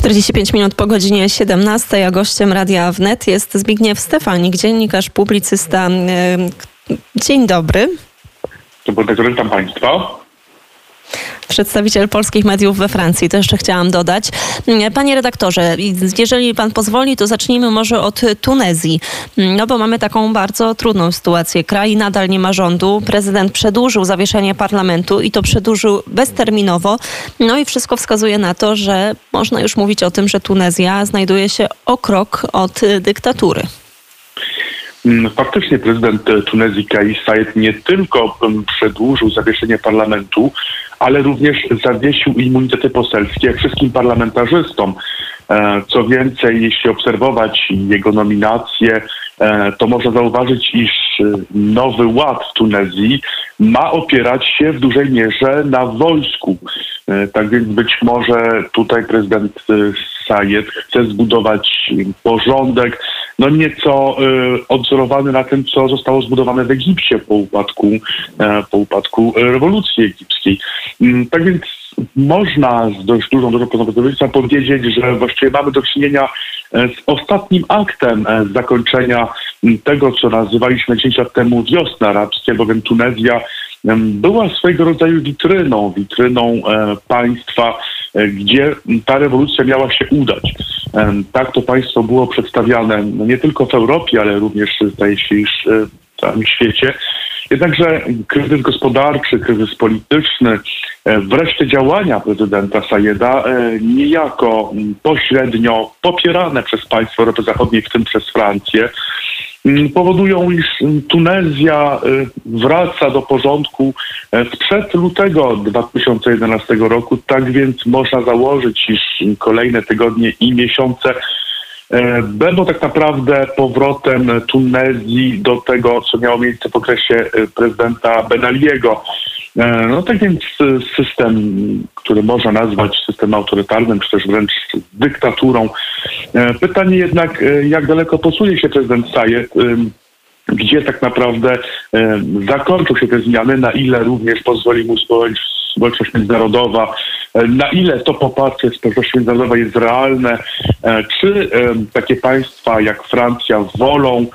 45 minut po godzinie 17, a gościem Radia Wnet jest Zbigniew Stefanik, dziennikarz, publicysta. Dzień dobry. Dobry witam Państwa przedstawiciel polskich mediów we Francji. To jeszcze chciałam dodać. Panie redaktorze, jeżeli pan pozwoli, to zacznijmy może od Tunezji. No bo mamy taką bardzo trudną sytuację. Kraj nadal nie ma rządu. Prezydent przedłużył zawieszenie parlamentu i to przedłużył bezterminowo. No i wszystko wskazuje na to, że można już mówić o tym, że Tunezja znajduje się o krok od dyktatury. Mm, faktycznie prezydent Tunezji Kais Saied nie tylko mm, przedłużył zawieszenie parlamentu, ale również zawiesił immunitety poselskie wszystkim parlamentarzystom. E, co więcej, jeśli obserwować jego nominacje, e, to można zauważyć, iż nowy ład w Tunezji ma opierać się w dużej mierze na wojsku. E, tak więc być może tutaj prezydent Sayed chce zbudować porządek, no nieco odzorowany na tym, co zostało zbudowane w Egipcie po upadku, po upadku rewolucji egipskiej. Mm, tak więc można z dość dużą dozą prawdopodobieństwa powiedzieć, że właściwie mamy do czynienia e, z ostatnim aktem e, zakończenia tego, co nazywaliśmy 10 lat temu wiosna arabskie, bowiem Tunezja była swojego rodzaju witryną, witryną e, państwa, gdzie ta rewolucja miała się udać. Tak to państwo było przedstawiane no nie tylko w Europie, ale również zdaje się, iż w całym świecie. Jednakże kryzys gospodarczy, kryzys polityczny, e, wreszcie działania prezydenta Sajeda e, niejako pośrednio popierane przez państwa Europy Zachodniej, w tym przez Francję, powodują, iż Tunezja e, wraca do porządku sprzed lutego 2011 roku. Tak więc można założyć, iż kolejne tygodnie i miesiące E, będą tak naprawdę powrotem Tunezji do tego, co miało miejsce w okresie e, prezydenta Benaliego. E, no tak więc system, który można nazwać systemem autorytarnym, czy też wręcz dyktaturą. Pytanie jednak, jak daleko posunie się prezydent Sayed, gdzie tak naprawdę zakończą się te zmiany, na ile również pozwoli mu społeczność międzynarodowa, E, na ile to poparcie społeczności międzynarodowej jest realne, e, czy e, takie państwa jak Francja wolą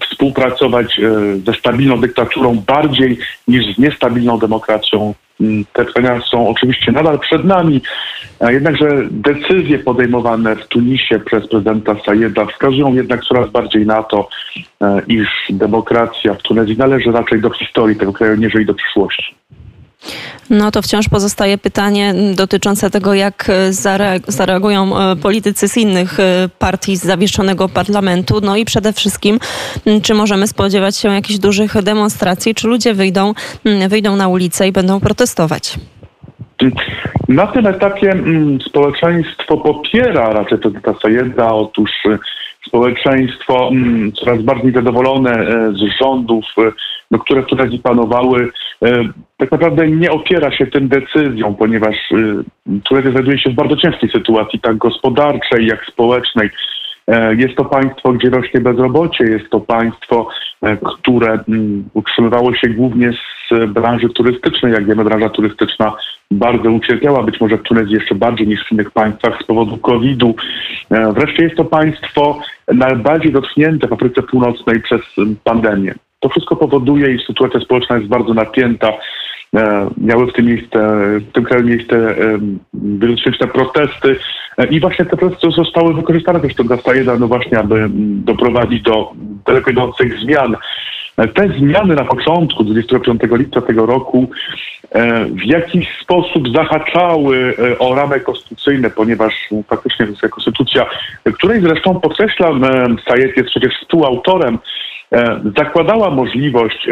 współpracować ze stabilną dyktaturą bardziej niż z niestabilną demokracją. Mm, te pytania są oczywiście nadal przed nami, jednakże decyzje podejmowane w Tunisie przez prezydenta Sayeda wskazują jednak coraz bardziej na to, iż demokracja w Tunezji należy raczej do historii tego kraju, niżeli do przyszłości. No to wciąż pozostaje pytanie dotyczące tego, jak zareagują e, politycy z innych e, partii z zawieszonego parlamentu. No i przede wszystkim, czy możemy spodziewać się jakichś dużych demonstracji, czy ludzie wyjdą, wyjdą na ulicę i będą protestować? Na tym etapie społeczeństwo popiera raczej prezydenta Sajeda. Otóż e, społeczeństwo coraz bardziej zadowolone z rządów, które w Tunezji panowały, tak naprawdę nie opiera się tym decyzjom, ponieważ Turcja znajduje się w bardzo ciężkiej sytuacji, tak gospodarczej, jak społecznej. E, jest to państwo, gdzie rośnie bezrobocie, jest to państwo, e, które utrzymywało się głównie z branży turystycznej. Jak wiemy, branża turystyczna bardzo ucierpiała, być może w Tunezji jeszcze bardziej niż w innych państwach z powodu COVID-u. E, wreszcie jest to państwo najbardziej dotknięte w Afryce Północnej przez pandemię. To wszystko powoduje, iż sytuacja społeczna jest bardzo napięta. E, miały w tym, miejsce, w tym kraju miejsce wielotyczne protesty e, i właśnie te protesty zostały wykorzystane przez tego Sajeda, no właśnie, aby doprowadzić do daleko idących zmian. E, te zmiany na początku 25 lipca tego roku w jakiś sposób zahaczały o ramy konstytucyjne, ponieważ faktycznie jest konstytucja, której zresztą podkreślam, Sayed jest przecież współautorem, zakładała możliwość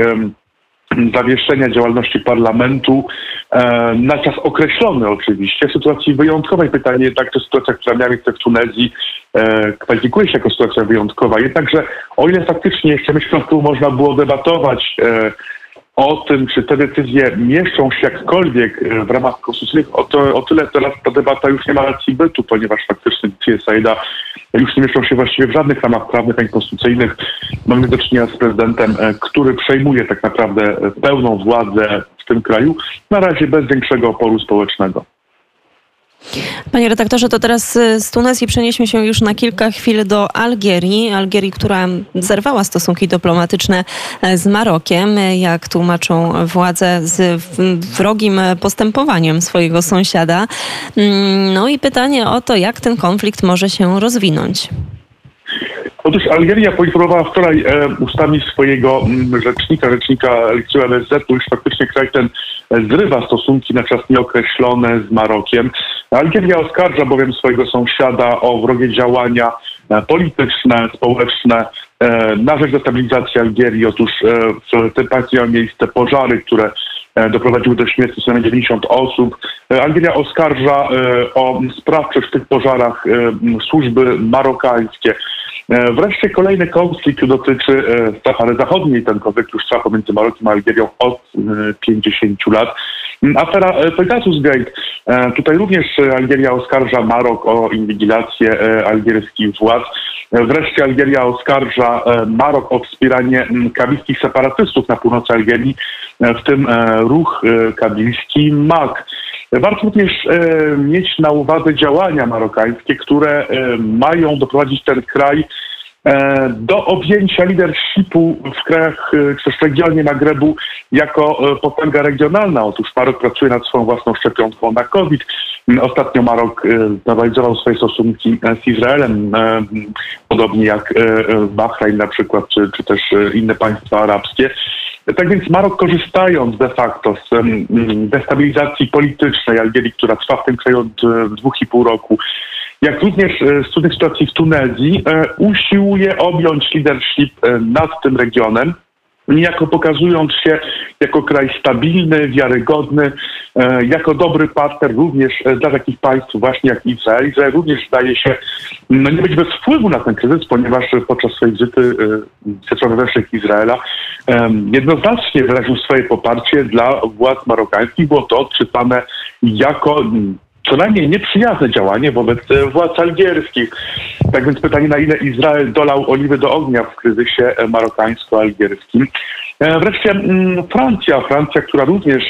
zawieszenia działalności parlamentu e, na czas określony oczywiście. W sytuacji wyjątkowej pytanie jednak, czy sytuacja, która miała miejsce w Tunezji e, kwalifikuje się jako sytuacja wyjątkowa. Jednakże o ile faktycznie jeszcze miesiąc temu można było debatować e, o tym, czy te decyzje mieszczą się jakkolwiek w ramach konstytucyjnych, o, to, o tyle teraz ta debata już nie ma racji bytu, ponieważ faktycznie decyzje Saida już nie mieszczą się właściwie w żadnych ramach prawnych ani konstytucyjnych. Mamy do czynienia z prezydentem, e, który przejmuje tak naprawdę pełną władzę w tym kraju, na razie bez większego oporu społecznego. Panie redaktorze, to teraz y, z Tunezji przenieśmy się już na kilka chwil do Algierii. Algierii, która zerwała stosunki dyplomatyczne e, z Marokiem, e, jak tłumaczą władze z wrogim postępowaniem swojego sąsiada. Mm, no i pytanie o to, jak ten konflikt może się rozwinąć. Otóż Algieria poinformowała wczoraj e, ustami swojego m, mm, rzecznika, rzecznika elekcji MSZ, już faktycznie kraj ten e, zrywa stosunki na czas nieokreślony z Marokiem. Algieria oskarża bowiem swojego sąsiada o wrogie działania e, polityczne, społeczne e, na rzecz destabilizacji Algierii. Otóż e, w tym państwie miały miejsce pożary, które e, doprowadziły do śmierci co najmniej 90 osób. Algieria oskarża o sprawczość w tych pożarach służby marokańskie. E, wreszcie kolejny konflikt dotyczy e, Sahary Zachodniej. Ten konflikt już trwa pomiędzy Marokiem a Algierią od 50 e, lat. Mm, afera Pegasus Gate. Tutaj również Algieria oskarża Marok o inwigilację algierskich władz. Wreszcie Algieria oskarża Marok o wspieranie mm, kabilskich separatystów na północy Algierii, w tym ruch kabilski MAK. Warto również e, mieć na uwadze działania marokańskie, które e, mają doprowadzić ten kraj e, do objęcia leadershipu w krajach, czy też regionie Magrebu jako potęga regionalna. Otóż Marok pracuje nad swoją własną szczepionką na COVID. Ostatnio Marok znowelizował swoje stosunki z Izraelem, podobnie jak Bahrain na przykład, czy, czy też inne państwa arabskie. Tak więc Marok korzystając de facto z destabilizacji politycznej Algierii, która trwa w tym kraju od e, dwóch i pół roku, jak również e, z trudnych sytuacji w Tunezji, e, usiłuje objąć leadership nad tym regionem niejako pokazując się jako kraj stabilny, wiarygodny, e, jako dobry partner również e, dla takich państw właśnie jak Izrael. Izrael również zdaje się no, nie być bez wpływu na ten kryzys, ponieważ podczas swojej wizyty Ministra Wewnętrznych Izraela jednoznacznie wyraził swoje poparcie dla władz marokańskich. Było to odczytane jako co najmniej nieprzyjazne działanie wobec e, władz algierskich. Tak więc pytanie, na ile Izrael dolał oliwy do ognia w kryzysie e, marokańsko-algierskim. E, wreszcie mm, Francja, Francja, która również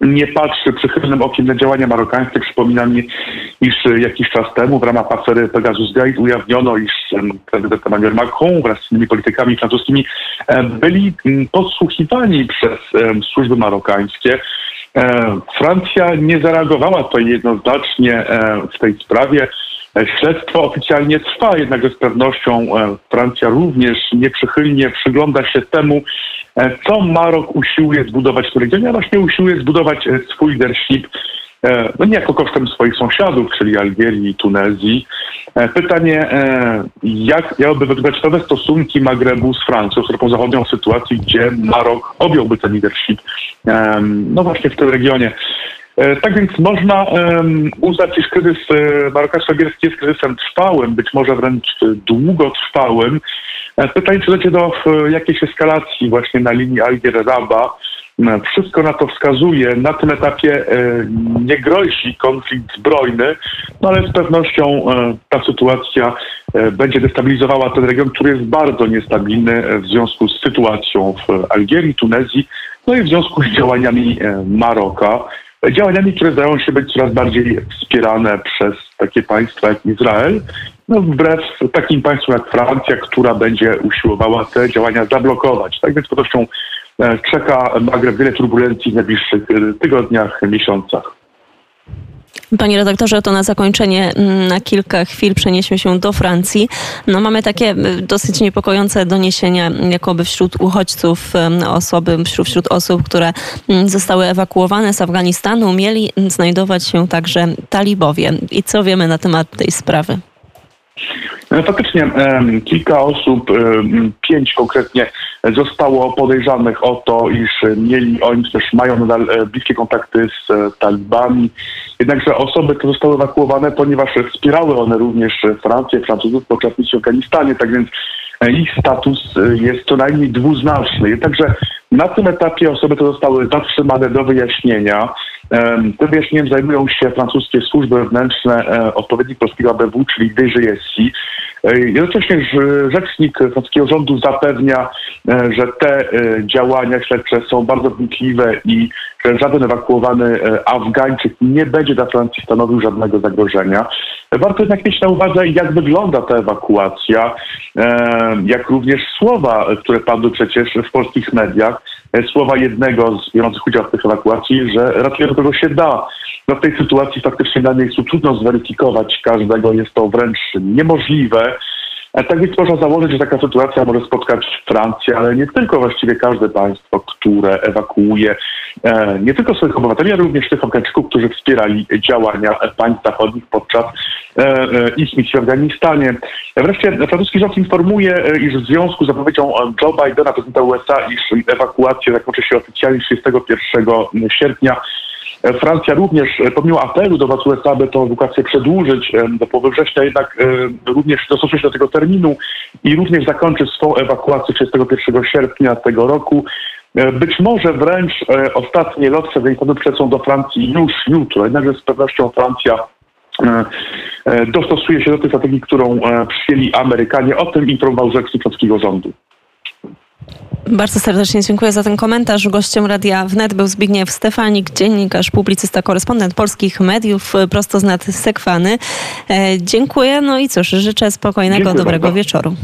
nie patrzy przychylnym okiem na działania marokańskie. Przypomina mi, iż jakiś czas temu w ramach afery Pegasus Gate ujawniono, iż prezydent Emmanuel Macron wraz z innymi politykami francuskimi byli podsłuchiwani przez służby marokańskie. E, Francja nie zareagowała tutaj jednoznacznie e, w tej sprawie. E, śledztwo oficjalnie trwa, jednak z pewnością Francja również nieprzychylnie przygląda się temu, co Marok usiłuje zbudować w regionie, a właśnie usiłuje zbudować swój leadership no niejako kosztem swoich sąsiadów, czyli Algierii i Tunezji. E, pytanie, e, jak miałyby wyglądać nowe stosunki Magrebu z Francją, z Europą Zachodnią w sytuacji, gdzie Marok objąłby ten leadership, no właśnie w tym regionie. Tak więc można uznać, iż kryzys marokańsko-algierski jest kryzysem trwałym, być może wręcz długotrwałym. Pytanie, czy dojdzie do jakiejś eskalacji właśnie na linii Algier-Raba, wszystko na to wskazuje. Na tym etapie e, nie grozi konflikt zbrojny, no ale z pewnością e, ta sytuacja e, będzie destabilizowała ten region, który jest bardzo niestabilny w związku z sytuacją w Algierii, Tunezji, no i w związku z działaniami Maroka. Działaniami, które zdają się być coraz bardziej wspierane przez takie państwa jak Izrael, no wbrew takim państwom jak Francja, która będzie usiłowała te działania zablokować. Tak więc z pewnością czeka Magreb wiele turbulencji w najbliższych e, tygodniach, miesiącach. Panie redaktorze, to na zakończenie mm, na kilka chwil przenieśmy się do Francji. No, mamy takie dosyć niepokojące doniesienia, jakoby wśród uchodźców osoby, wśród, wśród osób, które zostały ewakuowane z Afganistanu, mieli znajdować się także talibowie. I co wiemy na temat tej sprawy? No, faktycznie kilka osób, pięć konkretnie, zostało podejrzanych o to, iż mieli oni też mają nadal e, bliskie kontakty z e, talibami. Jednakże osoby te zostały ewakuowane, ponieważ wspierały one również Francję, Francuzów podczas misji w Afganistanie, tak więc e, ich status jest co najmniej dwuznaczny. Jednakże na tym etapie osoby te zostały zatrzymane do wyjaśnienia. Tym wyjaśnieniem zajmują się francuskie służby wewnętrzne, odpowiednik polskiego ABW, czyli DGSI. Jednocześnie rzecznik francuskiego rządu zapewnia, że te działania śledcze są bardzo wnikliwe i żaden ewakuowany Afgańczyk nie będzie dla Francji stanowił żadnego zagrożenia. Warto jednak mieć na uwadze, jak wygląda ta ewakuacja, jak również słowa, które padły przecież w polskich mediach, słowa jednego z biorących udział w tych ewakuacji, że raczej do tego się da. No w tej sytuacji faktycznie na miejscu trudno zweryfikować każdego, jest to wręcz niemożliwe. E, tak więc można założyć, że taka sytuacja może spotkać Francję, ale nie tylko właściwie każde państwo, które ewakuuje e, nie tylko swoich obywateli, ale również tych Afgańczyków, którzy wspierali działania państw zachodnich podczas e, ich misji w Afganistanie. Wreszcie francuski rząd informuje, iż w związku z zapowiedzią Joe Bidena, prezydenta USA, iż ewakuacja zakończy się oficjalnie 31 sierpnia Francja również, e, pomimo apelu do władz USA, by tę edukację przedłużyć e, do połowy września, jednak e, również dostosuje się do tego terminu i również zakończy swą ewakuację 31 sierpnia tego roku. Być może wręcz ostatnie lotce Afganistanu przecą do Francji już jutro, jednakże z pewnością Francja dostosuje się do tej strategii, którą przyjęli Amerykanie. O tym informował rzecznik francuskiego rządu. Bardzo serdecznie dziękuję za ten komentarz. Gościem Radia Wnet był Zbigniew Stefanik, dziennikarz, publicysta, korespondent polskich mediów, prosto z nad Sekwany. E, dziękuję, no i cóż, życzę spokojnego, dziękuję dobrego bardzo. wieczoru.